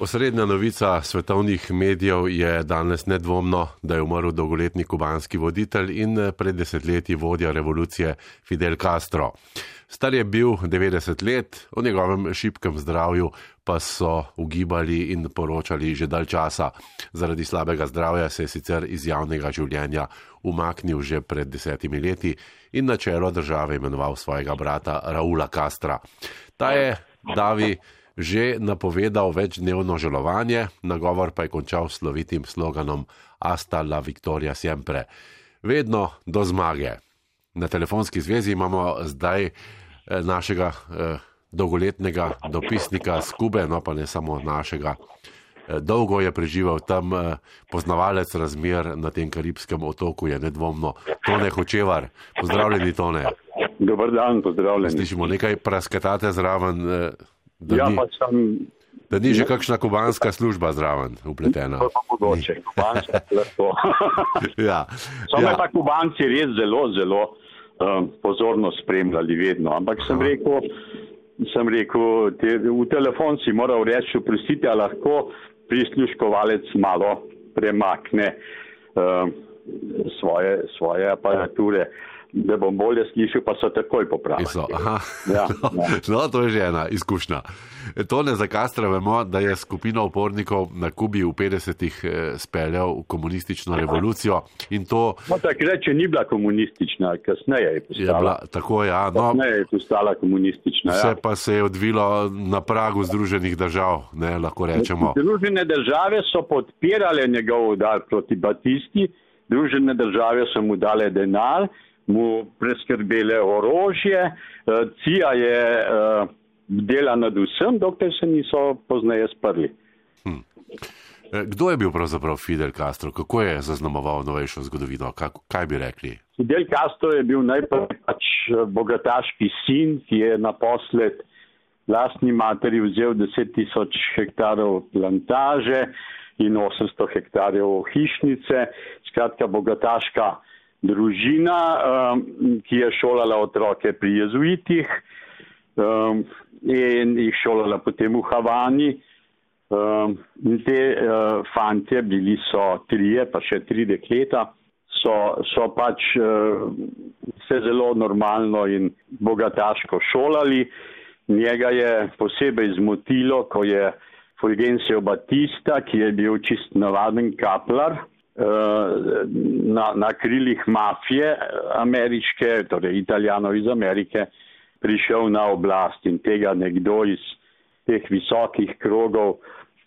Osrednja novica svetovnih medijev je danes nedvomno, da je umrl dolgoletni kubanski voditelj in pred desetletji vodja revolucije Fidel Castro. Star je bil 90 let, o njegovem šibkem zdravju pa so ugibali in poročali že dalj časa. Zaradi slabega zdravja se je sicer iz javnega življenja umaknil že pred desetimi leti in na čelo države imenoval svojega brata Raula Castra. Ta je, Davi, že napovedal večdnevno žalovanje, nagovor pa je končal s slovitim sloganom Asta la Victoria Siempre. Vedno do zmage. Na telefonski zvezi imamo zdaj eh, našega eh, dolgoletnega dopisnika Skube, no pa ne samo našega. Eh, dolgo je preživel tam, eh, poznavalec razmer na tem karibskem otoku je nedvomno Tone Hočevar. Pozdravljeni, Tone. Dobar dan, pozdravljeni. Slišimo nekaj prasketate zraven. Eh, da, ja, ni, sem, da ni že kakšna kubanska služba zraven upletena. To pa mogoče, kubanska služba. ja. So ja. pa kubanci res zelo, zelo um, pozorno spremljali vedno. Ampak sem Aha. rekel, sem rekel te, v telefon si moral reči, oprostite, lahko prisluškovalec malo premakne um, svoje, svoje aparature da bom bolje slišal, pa so takoj popravili. Ja, no, no, to je že ena izkušnja. To ne za Kastra vemo, da je skupina upornikov na Kubi v 50-ih eh, speljal komunistično revolucijo. To... No, takrat, če ni bila komunistična, kasneje je postala. Je bila, tako ja, no, kasneje je postala komunistična. Vse ja. pa se je odvilo na pragu Združenih držav, ne, lahko rečemo. Združene države so podpirale njegov udar proti Batisti, Združene države so mu dale denar mu preskrbele orožje, eh, CIA je eh, dela nad vsem, dokler se niso pozneje sprli. Hm. Eh, kdo je bil pravzaprav Fidel Castro? Kako je zaznamoval novejšo zgodovino? Kaj, kaj bi rekli? Fidel Castro je bil najprej pač bogataški sin, ki je naposled lastni materi vzel 10 tisoč hektarov plantaže in 800 hektarjev hišnice. Skratka, bogataška družina, um, ki je šolala otroke pri jezuitih um, in jih šolala potem v Havani. Um, te uh, fante, bili so trije, pa še tri dekleta, so, so pač uh, se zelo normalno in bogataško šolali. Njega je posebej zmotilo, ko je Fulgencio Batista, ki je bil čist navaden kaplar, na, na krilih mafije ameriške, torej italijanov iz Amerike, prišel na oblast in tega nekdo iz teh visokih krogov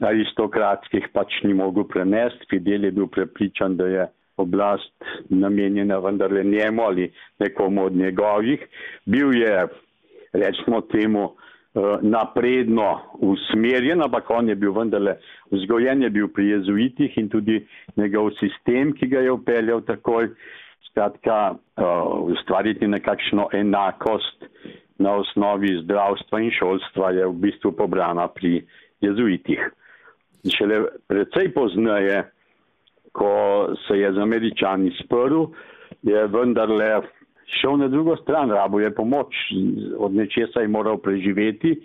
aristokratskih pač ni mogel prenesti. Fidel je bil prepričan, da je oblast namenjena vendarle njemu ali nekomu od njegovih. Bil je, recimo temu, Eh, napredno usmerjen, ampak on je bil vendarle vzgojen, je bil pri jezuitih in tudi njegov sistem, ki ga je upeljal takoj, skratka, uh, ustvariti nekakšno enakost na osnovi zdravstva in šolstva je v bistvu pobrana pri jezuitih. Šele precej pozneje, ko se je z američani sprl, je vendarle šel na drugo stran, rabo je pomoč, od nečesa je moral preživeti.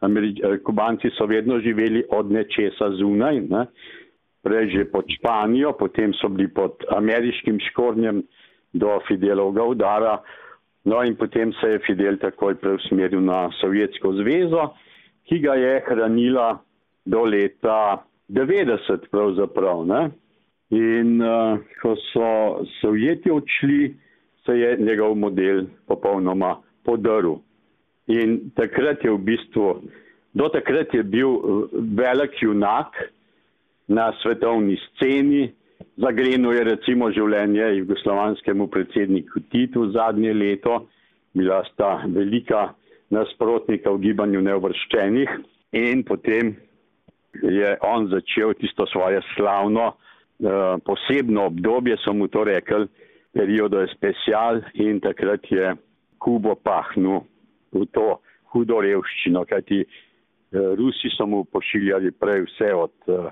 Američ eh, Kubanci so vedno živeli od nečesa zunaj, ne? prej že pod Španijo, potem so bili pod ameriškim škornjem do Fidelovega udara, no in potem se je Fidel takoj preusmeril na Sovjetsko zvezo, ki ga je hranila do leta 90 pravzaprav. Ne? In uh, ko so Sovjeti odšli, se je njegov model popolnoma podrl. In takrat je v bistvu, do takrat je bil eh, velik junak na svetovni sceni, zagrenil je recimo življenje jugoslovanskemu predsedniku Titu zadnje leto, bila sta velika nasprotnika v gibanju neuvrščenih in potem je on začel tisto svoje slavno, uh, posebno obdobje, so mu to rekli, periodo special in takrat je Kubo pahnil v to hudo revščino, kajti eh, Rusi so mu pošiljali prej vse od eh,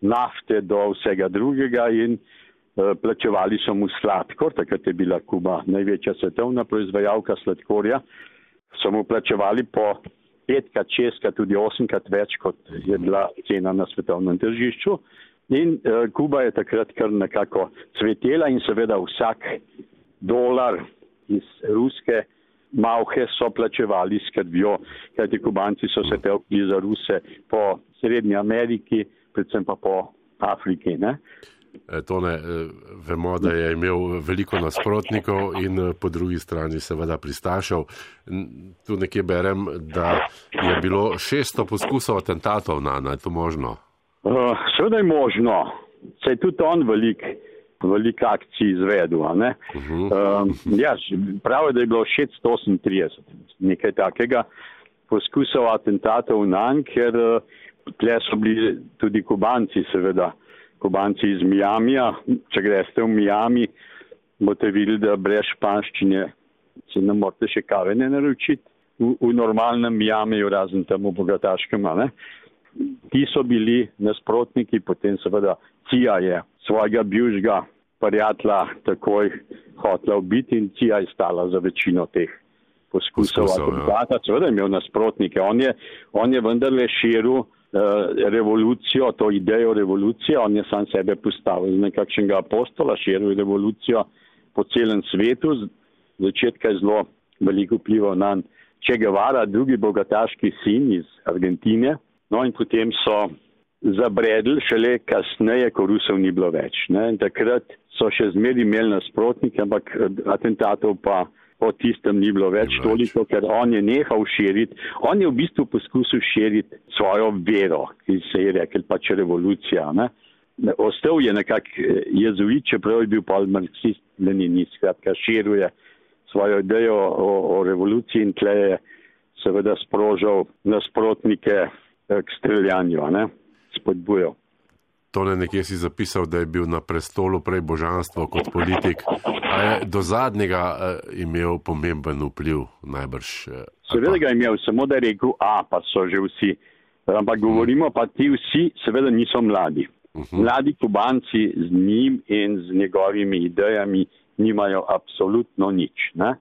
nafte do vsega drugega in eh, plačevali so mu sladkor, takrat je bila Kuba največja svetovna proizvajalka sladkorja, so mu plačevali po petkrat, šestkrat, tudi osemkrat več, kot je bila cena na svetovnem tržišču. In uh, Kuba je takrat kar nekako cvetela in seveda vsak dolar iz ruske malhe so plačevali s krvjo, kajti kubanci so se tevkli za ruse po Srednji Ameriki, predvsem pa po Afriki. Ne? E, to ne, e, vemo, da je imel veliko nasprotnikov in e, po drugi strani seveda pristašal. Tu nekje berem, da je bilo 600 poskusov atentatov na naj, je to možno? Uh, seveda je možno, se je tudi on velik, velik akcij izvedel. Uh -huh. uh, ja, pravi, da je bilo 638, nekaj takega poskusov atentatov na nj, ker uh, tle so bili tudi kubanci seveda kubanci iz Miamija. Če greste v Miami, boste videli, da brez španščine se ne morete še kave ne naročiti v, v normalnem Miamiju, razen tam v bogataškem. Ne? Ti so bili nasprotniki, potem seveda Cija je svojega bivžga prijatelja takoj hotla ubiti in Cija je stala za večino teh poskusov. Ja. Seveda je imel nasprotnike. On je, on je vendarle širil Eh, revolucijo, to idejo revolucije, on je sam sebe postavil za nekakšnega apostola, širil revolucijo po celem svetu, začetka je zelo veliko vplival na Che Guevara, drugi bogataški sin iz Argentine, no in potem so zabredli šele kasneje, ko Rusov ni bilo več. Ne? In takrat so še zmeri imeli nasprotnike, ampak atentatov pa po tistem ni bilo več ni toliko, ker on je nehal širiti. On je v bistvu poskusil širiti svojo vero, ki se je rekel pač revolucija. Ne? Ostal je nekak eh, jezuit, čeprav je bil pa marksist, leninist, skratka širuje svojo idejo o, o revoluciji in tle je seveda sprožil nasprotnike eh, k streljanju, spodbujal. Tole nekje si zapisal, da je bil na prestolu prej božanstvo kot politik. A je do zadnjega uh, imel pomemben vpliv najbrž? Uh, seveda ga je imel, samo da je rekel, a pa so že vsi. Ampak govorimo pa ti vsi, seveda niso mladi. Uh mhm. -huh. Mladi kubanci z njim in z njegovimi idejami nimajo absolutno nič. Ne?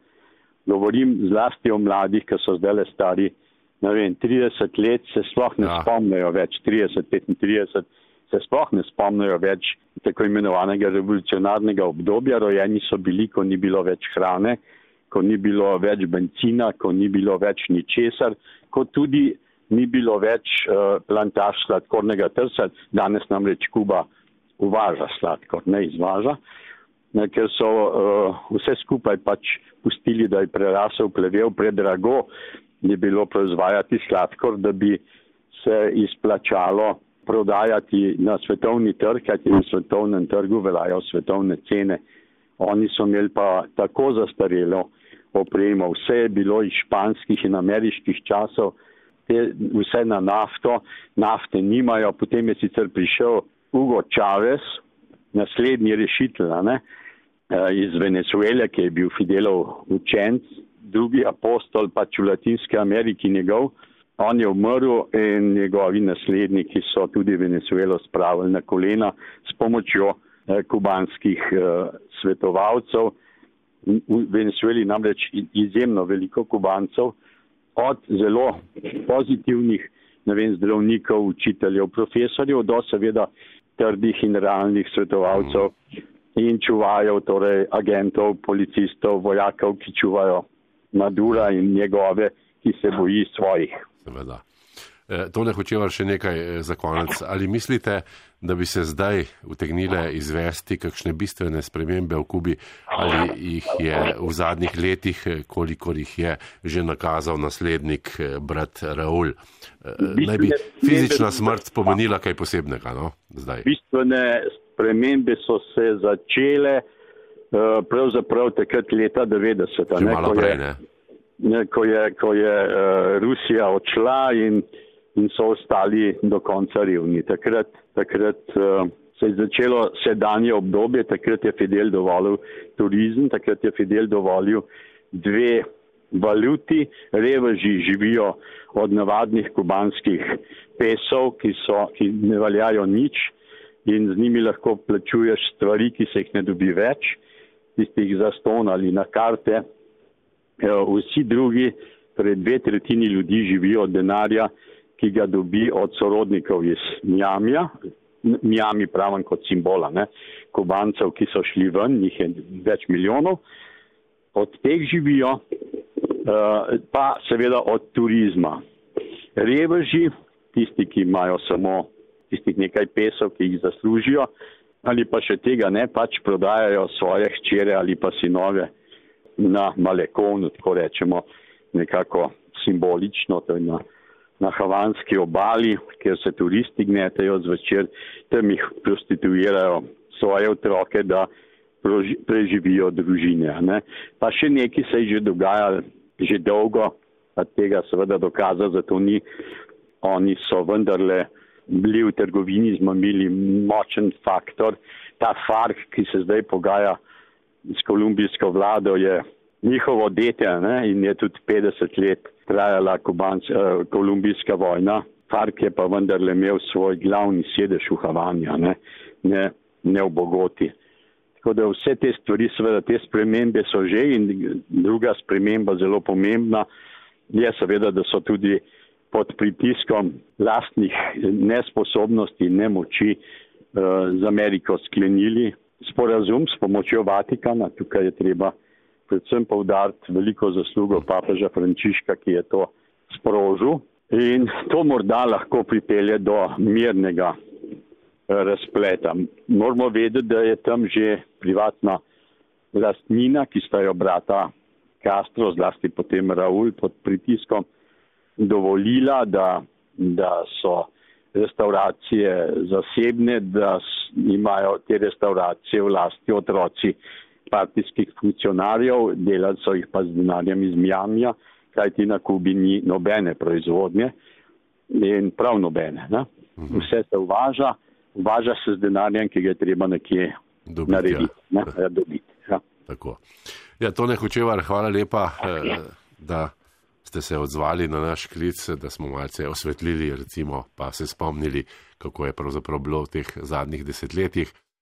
Govorim zlasti o mladih, ki so zdaj le stari, ne vem, 30 let, se sploh ne ja. spomnijo več, 30, 35 se sploh ne spomnijo več tako imenovanega revolucionarnega obdobja. Rojeni so bili, ko ni bilo več hrane, ko ni bilo več benzina, ko ni bilo več ničesar, ko tudi ni bilo več uh, plantaž sladkornega trsa. Danes namreč Kuba uvaža sladkor, ne izvaža, ne, ker so uh, vse skupaj pač pustili, da je prerasel plevel, predrago je bilo proizvajati sladkor, da bi se izplačalo prodajati na svetovni trg, kajti na svetovnem trgu veljajo svetovne cene. Oni so imeli pa tako zastarelo opremo, vse je bilo iz španskih in ameriških časov, te, vse na nafto, nafte nimajo, potem je sicer prišel Hugo Chavez, naslednji rešitelj ne, eh, iz Venezuele, ki je bil Fidelov učenc, drugi apostol pač v Latinski Ameriki njegov. On je umrl in njegovi nasledniki so tudi Venezuelo spravili na kolena s pomočjo eh, kubanskih eh, svetovalcev. V Venezueli namreč izjemno veliko kubancev, od zelo pozitivnih vem, zdravnikov, učiteljev, profesorjev do seveda trdih in realnih svetovalcev in čuvajo, torej agentov, policistov, vojakov, ki čuvajo Madura in njegove, ki se boji svojih seveda. E, to ne hočeva še nekaj e, za konec. Ali mislite, da bi se zdaj utegnile izvesti kakšne bistvene spremembe v Kubi, ali jih je v zadnjih letih, e, kolikor jih je že nakazal naslednik brat Raul? Naj bi fizična smrt pomenila kaj posebnega, no? Zdaj. Bistvene spremembe so se začele pravzaprav takrat leta 90. Ne, malo prej, ne? ko je, ko je uh, Rusija odšla in, in so ostali do konca revni. Takrat, takrat uh, se je začelo sedanje obdobje, takrat je Fidel dovolil turizem, takrat je Fidel dovolil dve valuti, reveži živijo od navadnih kubanskih pesov, ki, so, ki ne valjajo nič in z njimi lahko plačuješ stvari, ki se jih ne dobi več, tistih za ston ali na karte. Eh, vsi drugi torej dve tretjini ljudi živijo od denarja, ki ga dobi od sorodnikov iz Mjamija, Mjami pravim kot simbola, ne? kubancev, ki so šli ven, njih je več milijonov, od teh živijo, uh, pa seveda od turizma. Reveži, tisti, ki imajo samo tistih nekaj pesov, ki jih zaslužijo, ali pa še tega ne, pač prodajajo svoje hčere ali pa sinove na Malekonu, tako rečemo, nekako simbolično, to je na, na Havanski obali, kjer se turisti gnetejo zvečer, tam jih prostituirajo svoje otroke, da proži, preživijo družine. Ne. Pa še nekaj se je že dogajalo, že dolgo, a tega seveda dokaza, zato ni, oni so vendarle bili v trgovini z mamili močen faktor. Ta FARC, ki se zdaj pogaja s kolumbijsko vlado, je njihovo dete ne? in je tudi 50 let trajala kubanc, uh, kolumbijska vojna. FARC je pa vendarle imel svoj glavni sedež v Havanja, ne, ne, ne v Bogoti. Tako da vse te stvari, seveda te spremembe so že in druga sprememba zelo pomembna je seveda, da so tudi pod pritiskom lastnih nesposobnosti in nemoči uh, z Ameriko sklenili sporazum s pomočjo Vatikana. Tukaj je treba predvsem povdariti veliko zaslugo papeža Frančiška, ki je to sprožil. In to morda lahko pripelje do mirnega eh, razpleta. Moramo vedeti, da je tam že privatna lastnina, ki sta jo brata Castro, zlasti potem Raul pod pritiskom, dovolila, da, da so restauracije zasebne, da imajo te restauracije v lasti otroci partijskih funkcionarjev, delali so jih pa z denarjem iz Mjamja, kajti na Kubi ni nobene proizvodnje in prav nobene. Ne? Mhm. Vse se uvaža, uvaža se z denarjem, ki ga je treba nekje dobiti, narediti. Ja. Ne? Ja, dobiti ja. Tako. Ja, to ne hočevar, hvala lepa, eh, da ste se odzvali na naš klic, da smo malce osvetlili, recimo, pa se spomnili, kako je pravzaprav bilo v teh zadnjih desetletjih.